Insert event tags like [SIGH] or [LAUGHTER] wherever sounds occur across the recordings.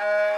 Uh...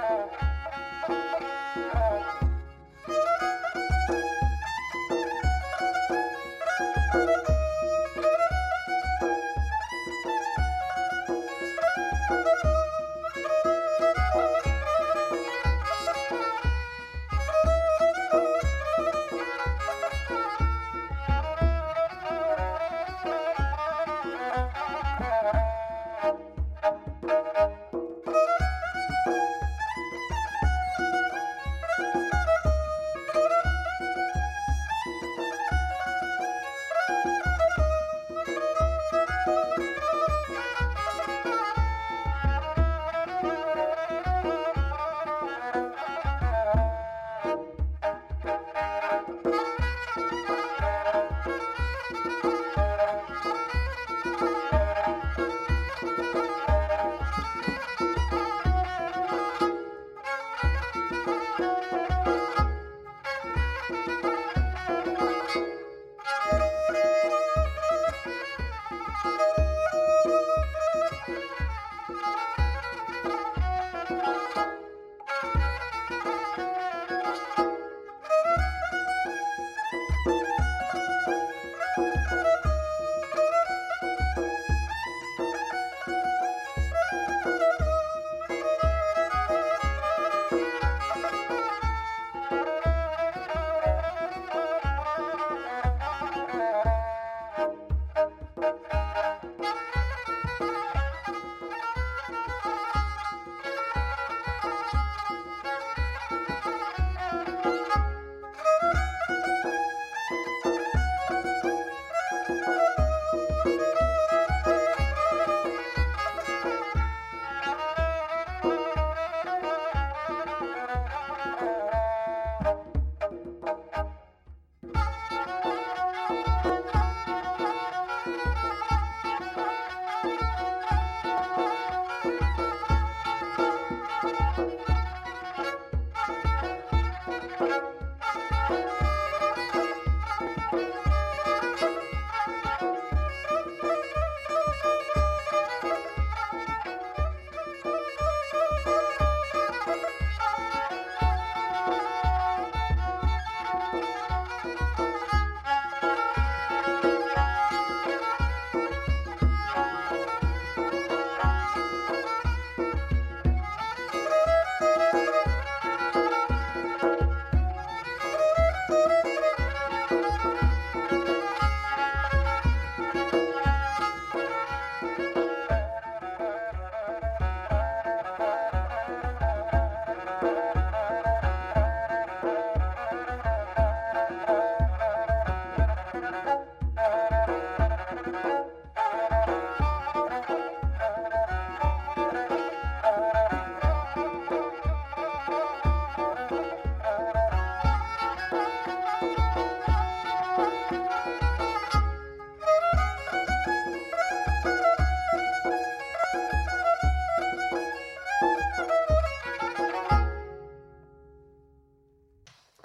Música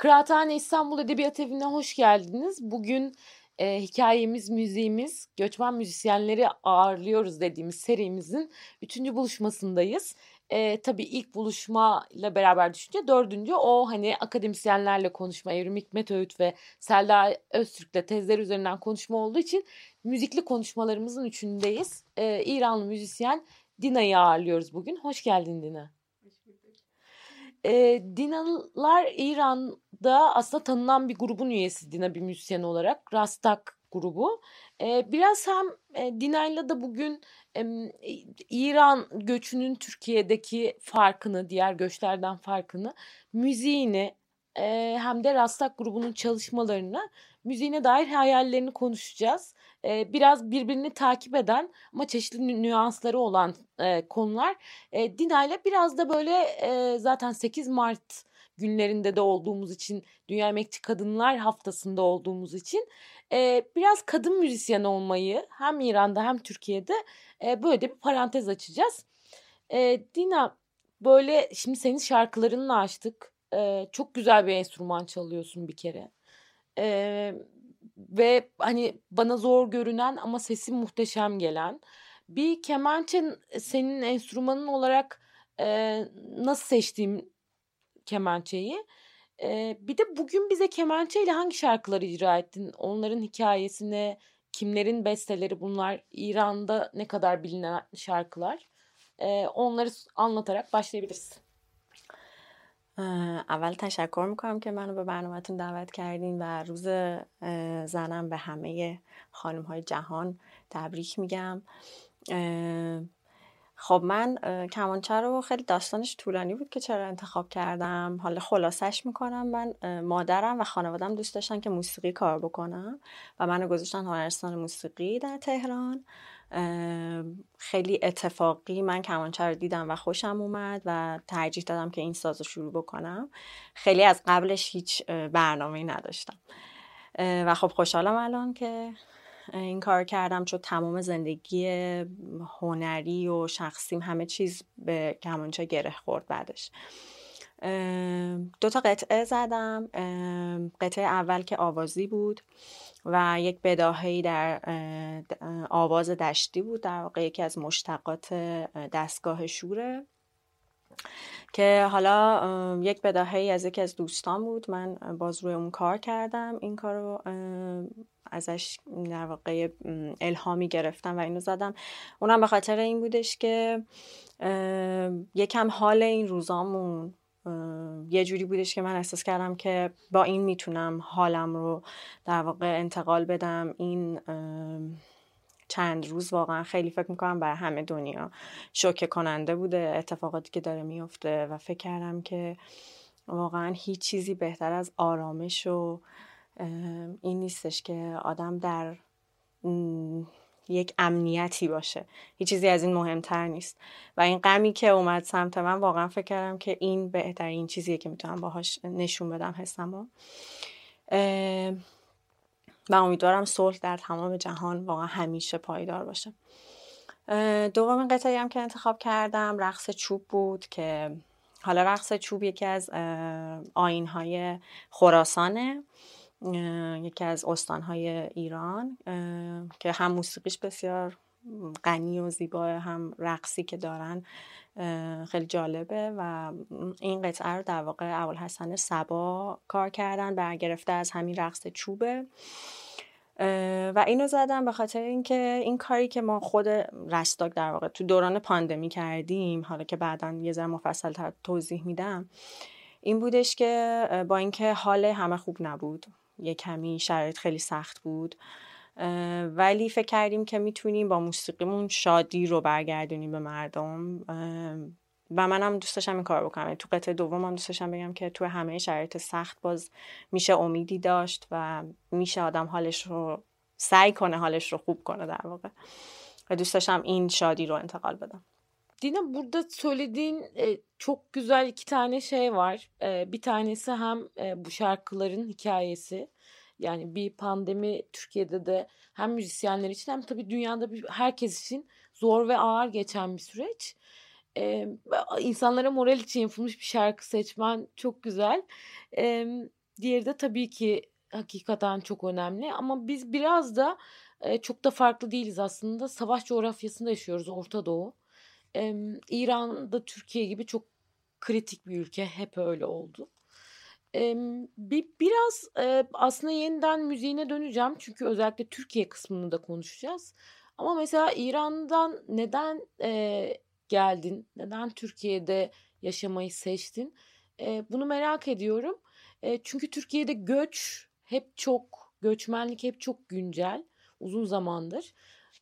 Kıraathane İstanbul Edebiyat Evi'ne hoş geldiniz. Bugün e, hikayemiz, müziğimiz, göçmen müzisyenleri ağırlıyoruz dediğimiz serimizin üçüncü buluşmasındayız. E, tabii ilk buluşmayla beraber düşünce dördüncü o hani akademisyenlerle konuşma, Evrim Hikmet Öğüt ve Selda Öztürk'le tezler üzerinden konuşma olduğu için müzikli konuşmalarımızın üçündeyiz. E, İranlı müzisyen Dina'yı ağırlıyoruz bugün. Hoş geldin Dina. E, Dinalar İran'da aslında tanınan bir grubun üyesi Dina bir müzisyen olarak. Rastak grubu. E, biraz hem e, Dina'yla da bugün e, İran göçünün Türkiye'deki farkını, diğer göçlerden farkını, müziğini e, hem de Rastak grubunun çalışmalarını, müziğine dair hayallerini konuşacağız e, biraz birbirini takip eden ama çeşitli nüansları olan e, konular. E, Dina biraz da böyle e, zaten 8 Mart günlerinde de olduğumuz için Dünya Emekçi Kadınlar Haftası'nda olduğumuz için e, biraz kadın müzisyen olmayı hem İran'da hem Türkiye'de e, böyle bir parantez açacağız. E, Dina böyle şimdi senin şarkılarını açtık. E, çok güzel bir enstrüman çalıyorsun bir kere. E, ve hani bana zor görünen ama sesi muhteşem gelen bir kemençe senin enstrümanın olarak e, nasıl seçtiğim kemençeyi e, bir de bugün bize kemençe ile hangi şarkıları icra ettin onların hikayesini kimlerin besteleri bunlar İran'da ne kadar bilinen şarkılar e, onları anlatarak başlayabilirsin. اول تشکر میکنم که منو به برنامهتون دعوت کردین و روز زنم به همه خانم های جهان تبریک میگم خب من کمانچه رو خیلی داستانش طولانی بود که چرا انتخاب کردم. حالا خلاصش می‌کنم. من مادرم و خانوادم دوست داشتن که موسیقی کار بکنم و منو گذاشتن هنرستان موسیقی در تهران. خیلی اتفاقی من کمانچه رو دیدم و خوشم اومد و ترجیح دادم که این ساز رو شروع بکنم. خیلی از قبلش هیچ برنامه نداشتم. و خب خوشحالم الان که این کار کردم چون تمام زندگی هنری و شخصیم همه چیز به کمانچه گره خورد بعدش. دو تا قطعه زدم. قطعه اول که آوازی بود و یک بداهی در آواز دشتی بود در واقع یکی از مشتقات دستگاه شوره. که حالا یک بداهی از یکی از دوستان بود. من باز روی اون کار کردم. این کار رو ازش در واقع الهامی گرفتم و اینو زدم. اونم به خاطر این بودش که یکم حال این روزامون یه جوری بودش که من احساس کردم که با این می‌تونم حالم رو در واقع انتقال بدم. این چند روز واقعا خیلی فکر می‌کنم برای همه دنیا شوکه کننده بوده اتفاقاتی که داره میفته و فکر کردم که واقعا هیچ چیزی بهتر از آرامش و این نیستش که آدم در یک امنیتی باشه. هیچ چیزی از این مهمتر نیست. و این غمی که اومد سمت من واقعا فکر کردم که این بهترین چیزیه که می‌تونم باهاش نشون بدم حسمو. و امیدوارم صلح در تمام جهان واقعا همیشه پایدار باشه. دومین قطعی هم که انتخاب کردم رقص چوب بود که حالا رقص چوب یکی از آینهای خراسانه یکی از استانهای ایران که هم موسیقیش بسیار غنی و زیبا هم رقصی که دارن خیلی جالبه و این قطعه رو در واقع حسن سبا کار کردن برگرفته از همین رقص چوبه. و اینو زدم به خاطر اینکه این کاری که ما خود رستاک در واقع تو دوران پاندمی کردیم حالا که بعدا یه ذره مفصل تر توضیح میدم این بودش که با اینکه حال همه خوب نبود یه کمی شرایط خیلی سخت بود ولی فکر کردیم که می‌تونیم با موسیقیمون شادی رو برگردونیم به مردم و منم دوست داشتم این کار بکنم تو قطعه دوم هم دوست بگم که تو همه شرایط سخت باز میشه امیدی داشت و میشه آدم حالش رو سعی کنه حالش رو خوب کنه در واقع و دوست این şadi رو انتقال بدem. Dina burada söylediğin çok güzel iki tane şey var. Bir tanesi hem bu şarkıların hikayesi. Yani bir pandemi Türkiye'de de hem müzisyenler için hem tabii dünyada bir, herkes için zor ve ağır geçen bir süreç e, insanlara moral için yapılmış bir şarkı seçmen çok güzel. E, diğeri de tabii ki hakikaten çok önemli ama biz biraz da e, çok da farklı değiliz aslında. Savaş coğrafyasında yaşıyoruz Orta Doğu. E, İran'da Türkiye gibi çok kritik bir ülke hep öyle oldu. Bir biraz aslında yeniden müziğine döneceğim çünkü özellikle Türkiye kısmını da konuşacağız. Ama mesela İran'dan neden geldin? Neden Türkiye'de yaşamayı seçtin? Bunu merak ediyorum. Çünkü Türkiye'de göç hep çok, göçmenlik hep çok güncel, uzun zamandır.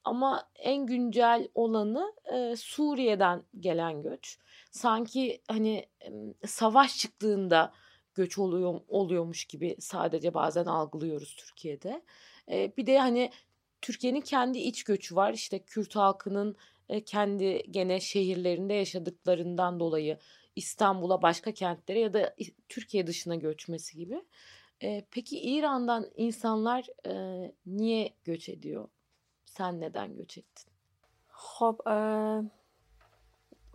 Ama en güncel olanı Suriye'den gelen göç. Sanki hani savaş çıktığında göç oluyor oluyormuş gibi sadece bazen algılıyoruz Türkiye'de. E, bir de hani Türkiye'nin kendi iç göçü var. İşte Kürt halkının kendi gene şehirlerinde yaşadıklarından dolayı İstanbul'a başka kentlere ya da Türkiye dışına göçmesi gibi. peki İran'dan insanlar niye göç ediyor? Sen neden göç ettin? خب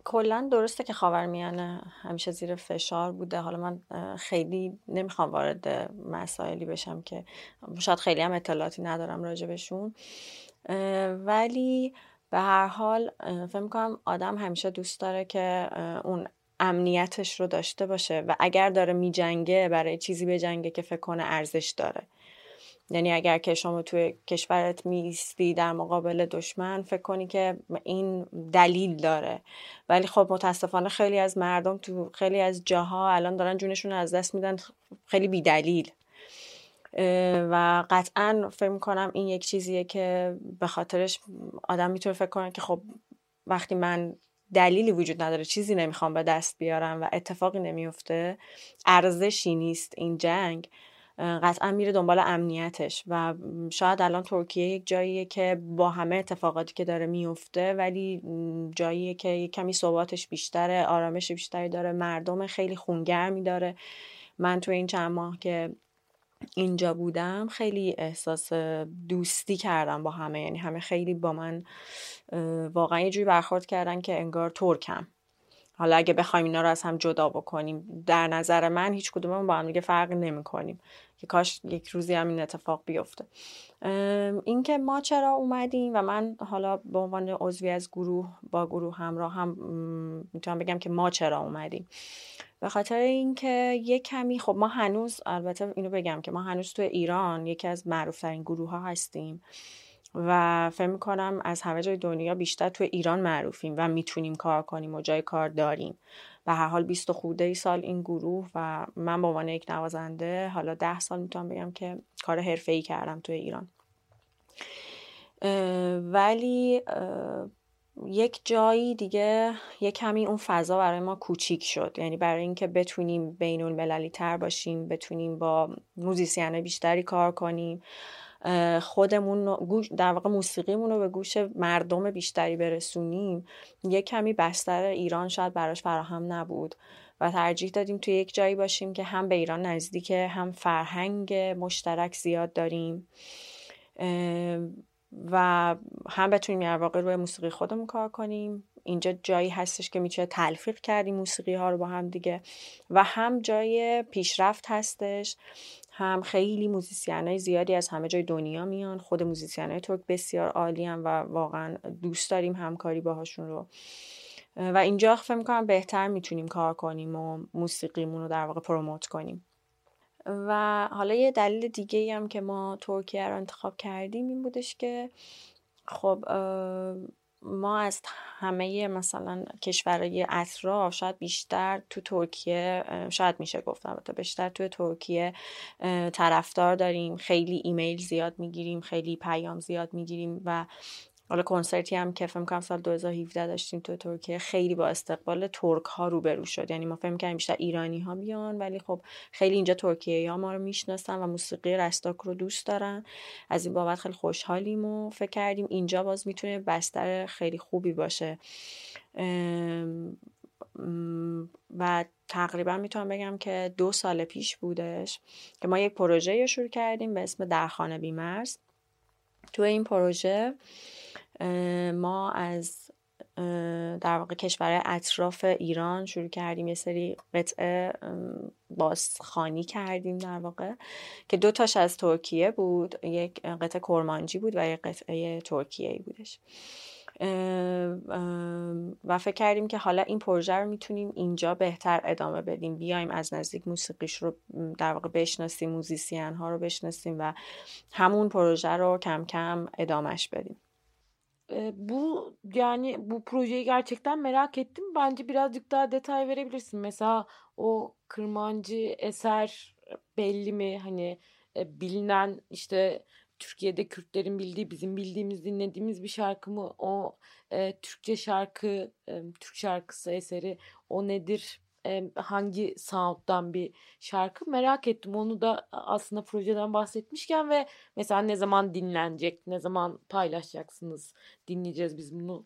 کلا درسته که خاورمیانه همیشه زیر فشار بوده. حالا من خیلی نمی‌خوام وارد مسائلی بشم که شاید خیلی هم اطلاعاتی ندارم راجبشون ولی به هر حال فکر می‌کنم آدم همیشه دوست داره که اون امنیتش رو داشته باشه و اگر داره میجنگه برای چیزی بجنگه که فکر کنه ارزش داره. یعنی اگر که شما توی کشورت میستی در مقابل دشمن فکر کنی که این دلیل داره. ولی خب متاسفانه خیلی از مردم تو خیلی از جاها الان دارن جونشون از دست میدن خیلی بیدلیل. و قطعا فکر می‌کنم این یک چیزیه که به خاطرش آدم می‌تونه فکر کنه که خب وقتی من دلیلی وجود نداره چیزی نمی‌خوام به دست بیارم و اتفاقی نمیفته ارزشی نیست این جنگ. قطعا میره دنبال امنیتش و شاید الان ترکیه یک جاییه که با همه اتفاقاتی که داره میفته ولی جاییه که یک کمی ثباتش بیشتره آرامش بیشتری داره مردم خیلی خونگرمی داره. من تو این چند ماه که اینجا بودم خیلی احساس دوستی کردم با همه یعنی همه خیلی با من واقعا یه جوری برخورد کردن که انگار ترکم. حالا اگه بخوایم اینا رو از هم جدا بکنیم در نظر من هیچ کدوممون با هم دیگه فرقی نمی کنیم که کاش یک روزی هم این اتفاق بیفته. اینکه ما چرا اومدیم و من حالا به عنوان عضوی از گروه با گروه همراه هم می‌تونم بگم که ما چرا اومدیم. به خاطر اینکه یک کمی خب ما هنوز البته اینو بگم که ما هنوز تو ایران یکی از معروفترین گروه ها هستیم. و فکر می‌کنم از همه جای دنیا بیشتر تو ایران معروفیم و می‌تونیم کار کنیم و جای کار داریم. به هر حال 20 خورده ای سال این گروه و من به عنوان یک نوازنده حالا ده سال می‌تونم بگم که کار حرفه ای کردم توی ایران. ولی یک جایی دیگه یک کمی اون فضا برای ما کوچیک شد. یعنی برای اینکه بتونیم بین المللی تر باشیم بتونیم با موزیسین بیشتری کار کنیم. خودمون در واقع موسیقیمون رو به گوش مردم بیشتری برسونیم یک کمی بستر ایران شاید براش فراهم نبود و ترجیح دادیم توی یک جایی باشیم که هم به ایران نزدیکه هم فرهنگ مشترک زیاد داریم. و هم بتونیم در واقع روی موسیقی خودمون کار کنیم. اینجا جایی هستش که میشه تلفیق کردیم موسیقی ها رو با هم دیگه و هم جای پیشرفت هستش. هم خیلی musician زیادی از همه جای دنیا میان. خود musician ترک بسیار عالی هم و واقعا دوست داریم همکاری باهاشون رو. و اینجا فکر می‌کنم بهتر می‌تونیم کار کنیم و موسیقیمون رو در واقع promote کنیم. و حالا یه دلیل دیگه هم که ما ترکیه رو انتخاب کردیم این بودش که خب ما از همه مثلا کشورهای اطراف شاید بیشتر تو ترکیه شاید میشه گفتم تا بیشتر تو ترکیه طرفدار داریم. خیلی ایمیل زیاد می‌گیریم خیلی پیام زیاد می‌گیریم و حالا کنسرتی هم که فکر کنم سال 2017 داشتیم تو ترکیه خیلی با استقبال ترک ها روبرو شد. یعنی ما فکر کردیم بیشتر ایرانی ها بیان ولی خب خیلی اینجا ترکیه ها ما رو می‌شناسن و موسیقی رستاک رو دوست دارن. از این بابت خیلی خوشحالیم و فکر کردیم اینجا باز می‌تونه بستر خیلی خوبی باشه. و تقریبا می‌تونم بگم که دو سال پیش بودش که ما یک پروژه شروع کردیم به اسم درخانه بیمرز. تو این پروژه ما از در واقع کشور اطراف ایران شروع کردیم یه سری قطعه بازخانی کردیم در واقع که دو تاش از ترکیه بود. یک قطعه کرمانجی بود و یک قطعه ترکیه ای بودش و فکر کردیم که حالا این پروژه رو می‌تونیم اینجا بهتر ادامه بدیم. بیایم از نزدیک موسیقیش رو در واقع بشناسیم موزیسین ها رو بشناسیم و همون پروژه رو کم کم ادامهش بدیم. Bu yani bu projeyi gerçekten merak ettim. Bence birazcık daha detay verebilirsin. Mesela o kırmancı eser belli mi? Hani e, bilinen işte Türkiye'de Kürtlerin bildiği, bizim bildiğimiz, dinlediğimiz bir şarkı mı? O e, Türkçe şarkı, e, Türk şarkısı eseri o nedir? Hangi sound'dan bir şarkı merak ettim. Onu da aslında projeden bahsetmişken ve mesela ne zaman dinlenecek, ne zaman paylaşacaksınız, dinleyeceğiz biz bunu.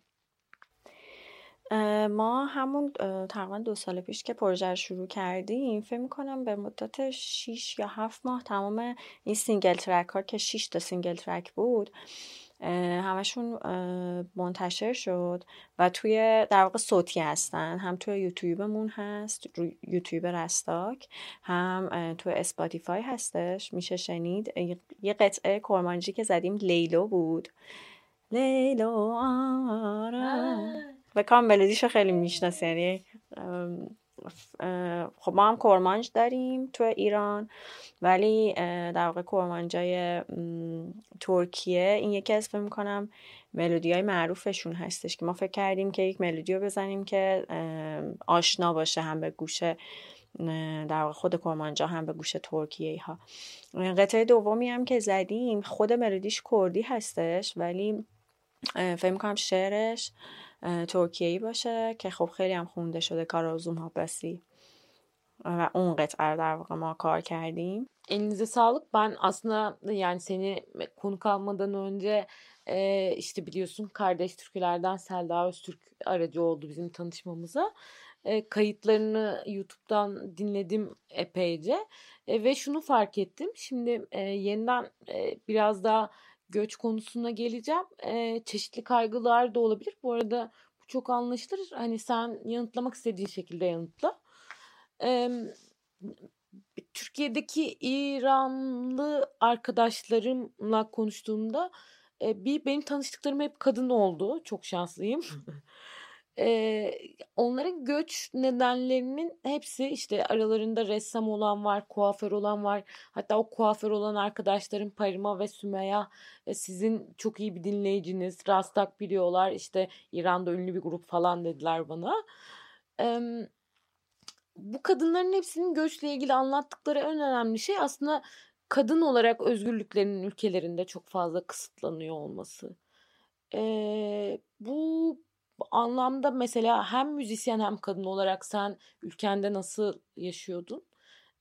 ما همون تقریبا دو سال پیش که پروژه رو شروع کردیم فکر می‌کنم به مدت 6 یا 7 ماه تمام این single track ها که 6 تا single track بود همشون منتشر شد و توی در واقع صوتی هستن هم توی یوتیوبمون هست یوتیوب رستاک هم توی اسپاتیفای هستش میشه شنید. یه قطعه کرمانجی که زدیم لیلو بود. لیلو آره و کام ملودیشو خیلی می‌شناسی یعنی خب ما هم کرمانج داریم تو ایران ولی در واقع کرمانجای ترکیه این یکی از فکر کنم ملودی های معروفشون هستش که ما فکر کردیم که یک ملودی رو بزنیم که آشنا باشه هم به گوش در واقع خود کرمانجا هم به گوش ترکیه ها قطعه دومی هم که زدیم خود ملودیش کردی هستش ولی فکر کنم شعرش ترکیه‌ای باشه که خب خیلی هم خونده şöyle Karazum Habesi ve اون قطعه در واقع ما کار کردیم Elinize sağlık. Ben aslında yani seni konu kalmadan önce e, işte biliyorsun kardeş türkülerden Selda Öztürk aracı oldu bizim tanışmamıza. E, kayıtlarını YouTube'dan dinledim epeyce e, ve şunu fark ettim. Şimdi e, yeniden e, biraz daha göç konusuna geleceğim. E, çeşitli kaygılar da olabilir. Bu arada çok anlaşılır. Hani sen yanıtlamak istediğin şekilde yanıtla. Ee, Türkiye'deki İranlı arkadaşlarımla konuştuğumda e, bir benim tanıştıklarım hep kadın oldu. Çok şanslıyım. E, onların göç nedenlerinin hepsi işte aralarında ressam olan var, kuaför olan var. Hatta o kuaför olan arkadaşlarım Parima ve Sümeyya e, sizin çok iyi bir dinleyiciniz. Rastak biliyorlar. İşte İran'da ünlü bir grup falan dediler bana. Evet bu kadınların hepsinin göçle ilgili anlattıkları en önemli şey aslında kadın olarak özgürlüklerinin ülkelerinde çok fazla kısıtlanıyor olması. Ee, bu anlamda mesela hem müzisyen hem kadın olarak sen ülkende nasıl yaşıyordun?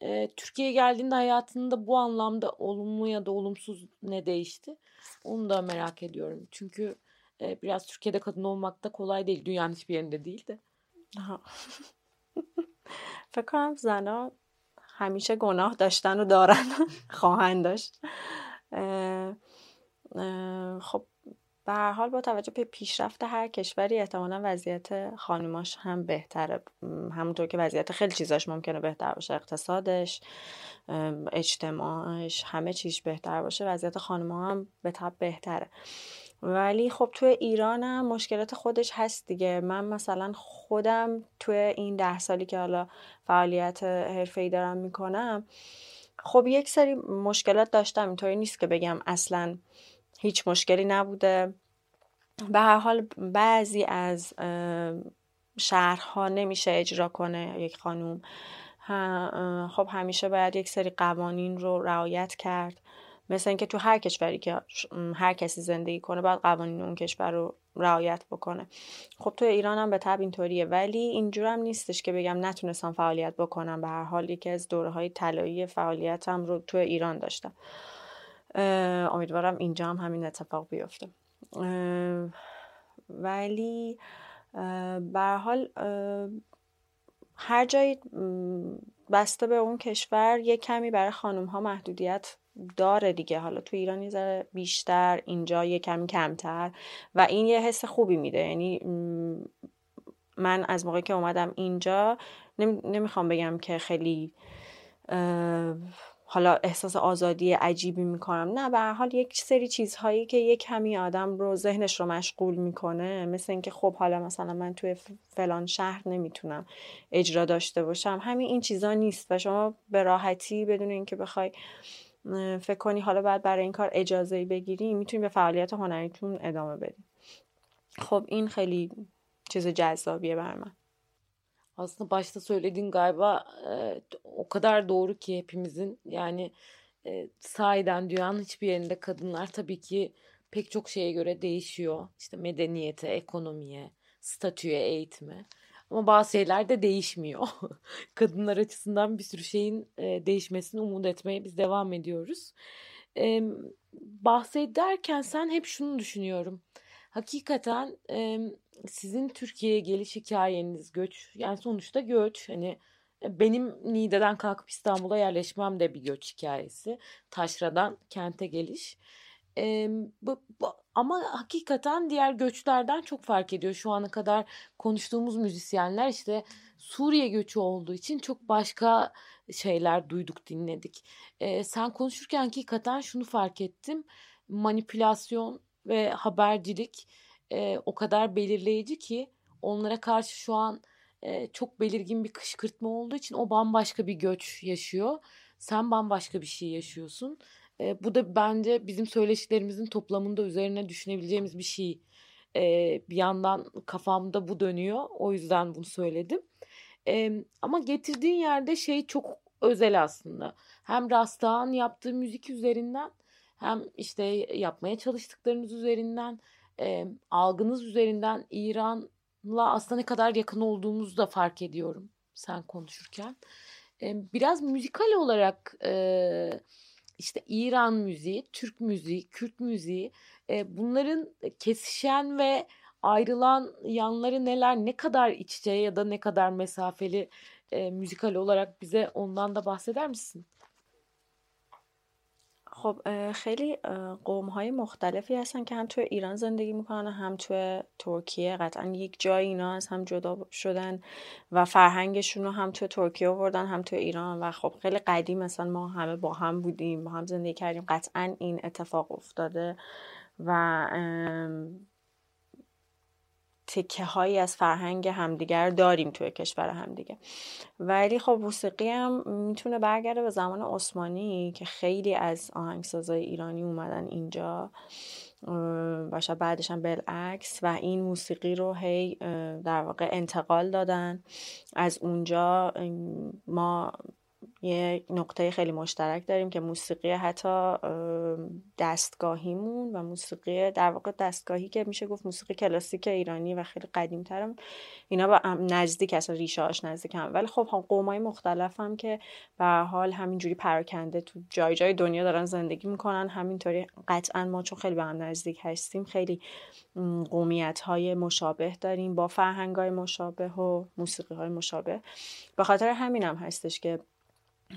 Ee, Türkiye'ye geldiğinde hayatında bu anlamda olumlu ya da olumsuz ne değişti? Onu da merak ediyorum. Çünkü e, biraz Türkiye'de kadın olmak da kolay değil. Dünyanın hiçbir yerinde değil de. فکر کنم زنا همیشه گناه داشتن و دارن خواهند داشت خب به هر حال با توجه به پیشرفت هر کشوری احتمالا وضعیت خانوماش هم بهتره. همونطور که وضعیت خیلی چیزاش ممکنه بهتر باشه. اقتصادش اجتماعش همه چیز بهتر باشه وضعیت خانوما هم به طب بهتره. ولی خب توی ایرانم مشکلات خودش هست دیگه. من مثلا خودم توی این ده سالی که حالا فعالیت ای دارم می‌کنم خب یک سری مشکلات داشتم. اینطوری نیست که بگم اصلا هیچ مشکلی نبوده. به هر حال بعضی از شهرها نمیشه اجرا کنه یک خانوم. خب همیشه باید یک سری قوانین رو رعایت کرد. مثل اینکه تو هر کشوری که هر کسی زندگی کنه باید قوانین اون کشور رو رعایت بکنه. خب تو ایران هم به طب اینطوریه ولی اینجور هم نیستش که بگم نتونستم فعالیت بکنم. به هر حال یکی از دوره های طلایی فعالیتم رو تو ایران داشتم. امیدوارم اینجا هم همین اتفاق بیفته. ولی به حال هر جایی بسته به اون کشور یه کمی برای خانم ها محدودیت داره دیگه. حالا تو ایران یه بیشتر اینجا یه کمی کمتر و این یه حس خوبی میده. یعنی من از موقعی که اومدم اینجا نمی‌خوام بگم که خیلی حالا احساس آزادی عجیبی می‌کنم. نه به حال یک سری چیزهایی که یک کمی آدم رو ذهنش رو مشغول می‌کنه مثل اینکه خب حالا مثلا من توی فلان شهر نمی‌تونم اجرا داشته باشم. همین این چیزا نیست و شما به راحتی بدون اینکه بخوای فکر کنی حالا باید برای این کار اجازه بگیری می‌تونی به فعالیت هنریتون ادامه بدی. خب این خیلی چیز جذابیه بر من. Aslında başta söylediğin galiba e, o kadar doğru ki hepimizin yani e, sahiden dünyanın hiçbir yerinde kadınlar tabii ki pek çok şeye göre değişiyor. İşte medeniyete, ekonomiye, statüye, eğitime. Ama bazı şeyler de değişmiyor. [LAUGHS] Kadınlar açısından bir sürü şeyin e, değişmesini umut etmeye biz devam ediyoruz. E, bahsederken sen hep şunu düşünüyorum. Hakikaten e, sizin Türkiye'ye geliş hikayeniz göç yani sonuçta göç hani e, benim Niğde'den kalkıp İstanbul'a yerleşmem de bir göç hikayesi. Taşra'dan kente geliş. E, bu, bu, ama hakikaten diğer göçlerden çok fark ediyor. Şu ana kadar konuştuğumuz müzisyenler işte Suriye göçü olduğu için çok başka şeyler duyduk, dinledik. E, sen konuşurken hakikaten şunu fark ettim. Manipülasyon ve habercilik e, o kadar belirleyici ki onlara karşı şu an e, çok belirgin bir kışkırtma olduğu için o bambaşka bir göç yaşıyor. Sen bambaşka bir şey yaşıyorsun. E, bu da bence bizim söyleşilerimizin toplamında üzerine düşünebileceğimiz bir şey. E, bir yandan kafamda bu dönüyor. O yüzden bunu söyledim. E, ama getirdiğin yerde şey çok özel aslında. Hem Rastağ'ın yaptığı müzik üzerinden hem işte yapmaya çalıştıklarınız üzerinden e, algınız üzerinden İran'la aslında ne kadar yakın olduğumuzu da fark ediyorum sen konuşurken. E, biraz müzikal olarak e, işte İran müziği, Türk müziği, Kürt müziği e, bunların kesişen ve ayrılan yanları neler, ne kadar iç içe ya da ne kadar mesafeli e, müzikal olarak bize ondan da bahseder misin? خب خیلی قوم های مختلفی هستن که هم توی ایران زندگی می‌کنن هم توی ترکیه. قطعا یک جای اینا از هم جدا شدن و فرهنگشون رو هم توی ترکیه آوردن هم توی ایران. و خب خیلی قدیم مثلا ما همه با هم بودیم با هم زندگی کردیم. قطعا این اتفاق افتاده و تکه هایی از فرهنگ همدیگر داریم توی کشور همدیگه. ولی خب موسیقی هم می‌تونه برگرده به زمان عثمانی که خیلی از آهنگسازای ایرانی اومدن اینجا و شاید بعدش هم بالعکس و این موسیقی رو هی در واقع انتقال دادن. از اونجا ما یه نقطه خیلی مشترک داریم که موسیقی حتی دستگاهیمون و موسیقی در واقع دستگاهی که میشه گفت موسیقی کلاسیک ایرانی و خیلی قدیم ترم اینا با نزدیک اصلا ریشه هاش نزدیک هم. ولی خب هم قومای مختلف هم که به حال همینجوری پراکنده تو جای جای دنیا دارن زندگی می‌کنن. همینطوری قطعا ما چون خیلی به هم نزدیک هستیم خیلی قومیت های مشابه داریم با فرهنگ های مشابه و موسیقی های مشابه. به خاطر همین هم هستش که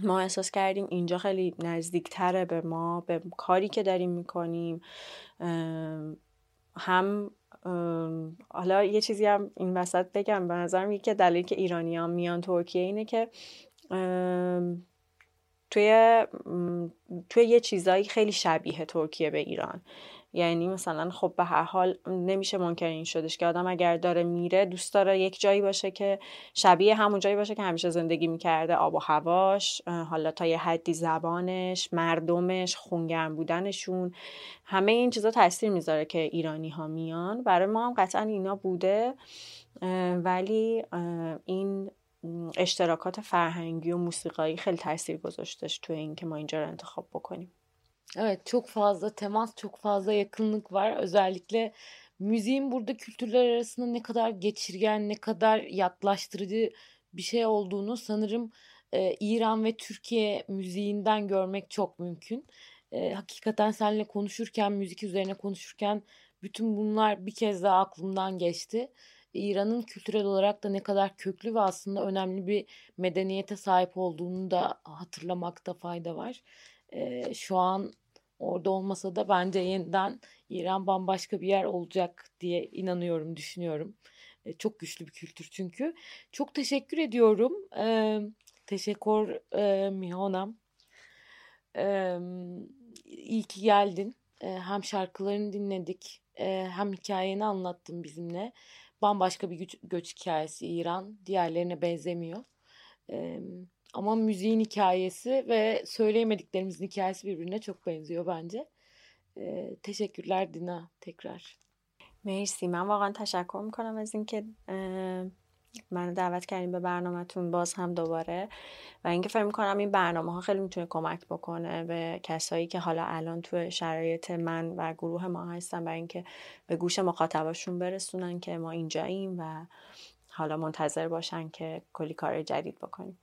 ما احساس کردیم اینجا خیلی نزدیکتره به ما به کاری که داریم می‌کنیم. هم حالا یه چیزی هم این وسط بگم به نظرم یکی که دلیل که ایرانی هم میان ترکیه اینه که توی توی یه چیزایی خیلی شبیه ترکیه به ایران. یعنی مثلا خب به هر حال نمیشه ممکن این شدش که آدم اگر داره میره دوست داره یک جایی باشه که شبیه همون جایی باشه که همیشه زندگی می‌کرده. آب و هواش حالا تا یه حدی زبانش مردمش خونگرم بودنشون. همه این چیزا تاثیر می‌ذاره که ایرانی ها میان. برای ما هم قطعا اینا بوده. ولی این اشتراکات فرهنگی و موسیقایی خیلی تاثیر گذاشتش تو این که ما اینجا رو انتخاب بکنیم. Evet çok fazla temas, çok fazla yakınlık var. Özellikle müziğin burada kültürler arasında ne kadar geçirgen, ne kadar yaklaştırıcı bir şey olduğunu sanırım e, İran ve Türkiye müziğinden görmek çok mümkün. E, hakikaten seninle konuşurken, müzik üzerine konuşurken bütün bunlar bir kez daha aklımdan geçti. İran'ın kültürel olarak da ne kadar köklü ve aslında önemli bir medeniyete sahip olduğunu da hatırlamakta fayda var. E, şu an orada olmasa da bence yeniden İran bambaşka bir yer olacak diye inanıyorum, düşünüyorum. E, çok güçlü bir kültür çünkü. Çok teşekkür ediyorum. E, teşekkür e, Mihonam. E, iyi ki geldin. E, hem şarkılarını dinledik, e, hem hikayeni anlattın bizimle. Bambaşka bir göç, göç hikayesi İran. Diğerlerine benzemiyor. Evet ama müziğin hikayesi ve söyleyemediklerimizin hikayesi birbirine çok benziyor bence. Ee, teşekkürler Dina tekrar. مرسی من واقعا تشکر می‌کنم از اینکه من دعوت کردیم به برنامهتون باز هم دوباره و اینکه فکر می‌کنم این برنامه ها خیلی می‌تونه کمک بکنه به کسایی که حالا الان تو شرایط من و گروه ما hastən برای اینکه به گوش مخاطباشون برسونن که ما اینجاییم و حالا منتظر باشن که کلی کار جدید بکنیم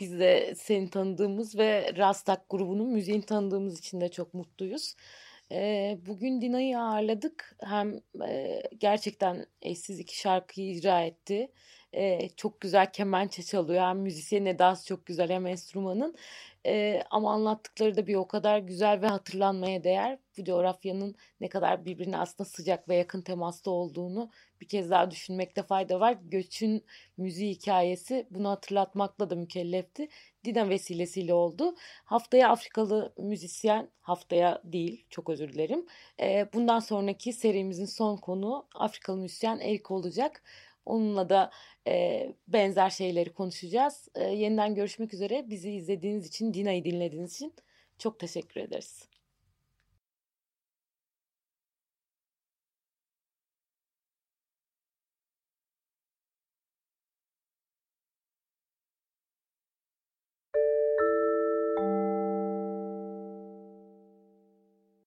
Biz de seni tanıdığımız ve Rastak grubunun müziğini tanıdığımız için de çok mutluyuz. Bugün Dina'yı ağırladık. Hem gerçekten eşsiz iki şarkıyı icra etti. Çok güzel kemençe çalıyor. Hem müzisyen edası çok güzel hem enstrümanın. Ama anlattıkları da bir o kadar güzel ve hatırlanmaya değer. Bu coğrafyanın ne kadar birbirine aslında sıcak ve yakın temasta olduğunu bir kez daha düşünmekte fayda var. Göçün müziği hikayesi bunu hatırlatmakla da mükellefti. Dina vesilesiyle oldu. Haftaya Afrikalı müzisyen, haftaya değil çok özür dilerim. E, bundan sonraki serimizin son konu Afrikalı müzisyen Erik olacak. Onunla da e, benzer şeyleri konuşacağız. E, yeniden görüşmek üzere. Bizi izlediğiniz için, Dina'yı dinlediğiniz için çok teşekkür ederiz.